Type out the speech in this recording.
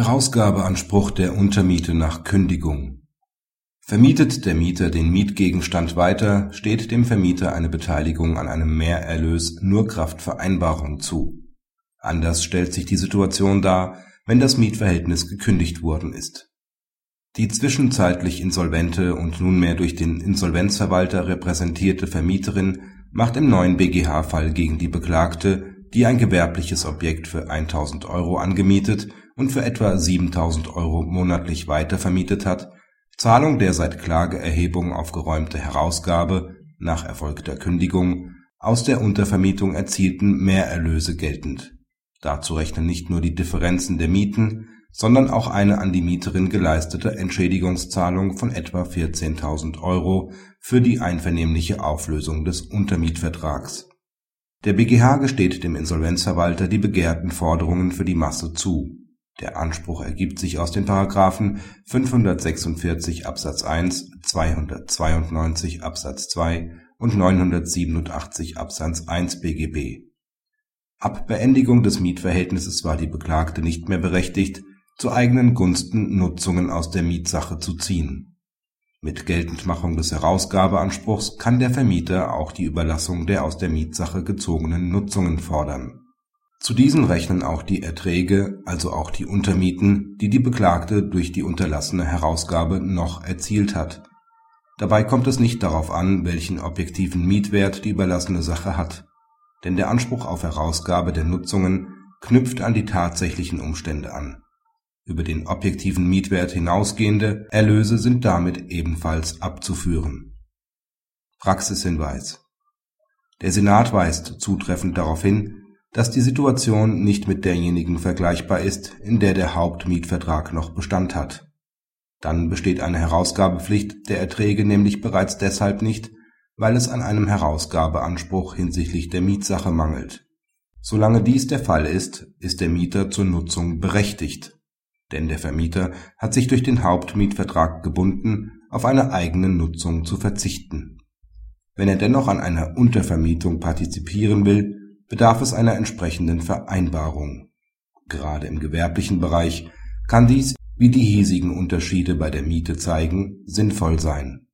Herausgabeanspruch der Untermiete nach Kündigung Vermietet der Mieter den Mietgegenstand weiter, steht dem Vermieter eine Beteiligung an einem Mehrerlös nur kraft Vereinbarung zu. Anders stellt sich die Situation dar, wenn das Mietverhältnis gekündigt worden ist. Die zwischenzeitlich insolvente und nunmehr durch den Insolvenzverwalter repräsentierte Vermieterin macht im neuen BGH-Fall gegen die Beklagte, die ein gewerbliches Objekt für 1000 Euro angemietet und für etwa 7000 Euro monatlich weitervermietet hat, Zahlung der seit Klageerhebung aufgeräumte Herausgabe nach erfolgter Kündigung aus der Untervermietung erzielten Mehrerlöse geltend. Dazu rechnen nicht nur die Differenzen der Mieten, sondern auch eine an die Mieterin geleistete Entschädigungszahlung von etwa 14.000 Euro für die einvernehmliche Auflösung des Untermietvertrags. Der BGH gesteht dem Insolvenzverwalter die begehrten Forderungen für die Masse zu der Anspruch ergibt sich aus den §§ 546 Absatz 1, 292 Absatz 2 und 987 Absatz 1 BGB. Ab Beendigung des Mietverhältnisses war die Beklagte nicht mehr berechtigt, zu eigenen Gunsten Nutzungen aus der Mietsache zu ziehen. Mit Geltendmachung des Herausgabeanspruchs kann der Vermieter auch die Überlassung der aus der Mietsache gezogenen Nutzungen fordern zu diesen rechnen auch die Erträge, also auch die Untermieten, die die Beklagte durch die unterlassene Herausgabe noch erzielt hat. Dabei kommt es nicht darauf an, welchen objektiven Mietwert die überlassene Sache hat, denn der Anspruch auf Herausgabe der Nutzungen knüpft an die tatsächlichen Umstände an. Über den objektiven Mietwert hinausgehende Erlöse sind damit ebenfalls abzuführen. Praxishinweis Der Senat weist zutreffend darauf hin dass die Situation nicht mit derjenigen vergleichbar ist, in der der Hauptmietvertrag noch Bestand hat. Dann besteht eine Herausgabepflicht der Erträge nämlich bereits deshalb nicht, weil es an einem Herausgabeanspruch hinsichtlich der Mietsache mangelt. Solange dies der Fall ist, ist der Mieter zur Nutzung berechtigt, denn der Vermieter hat sich durch den Hauptmietvertrag gebunden, auf eine eigene Nutzung zu verzichten. Wenn er dennoch an einer Untervermietung partizipieren will bedarf es einer entsprechenden Vereinbarung. Gerade im gewerblichen Bereich kann dies, wie die hiesigen Unterschiede bei der Miete zeigen, sinnvoll sein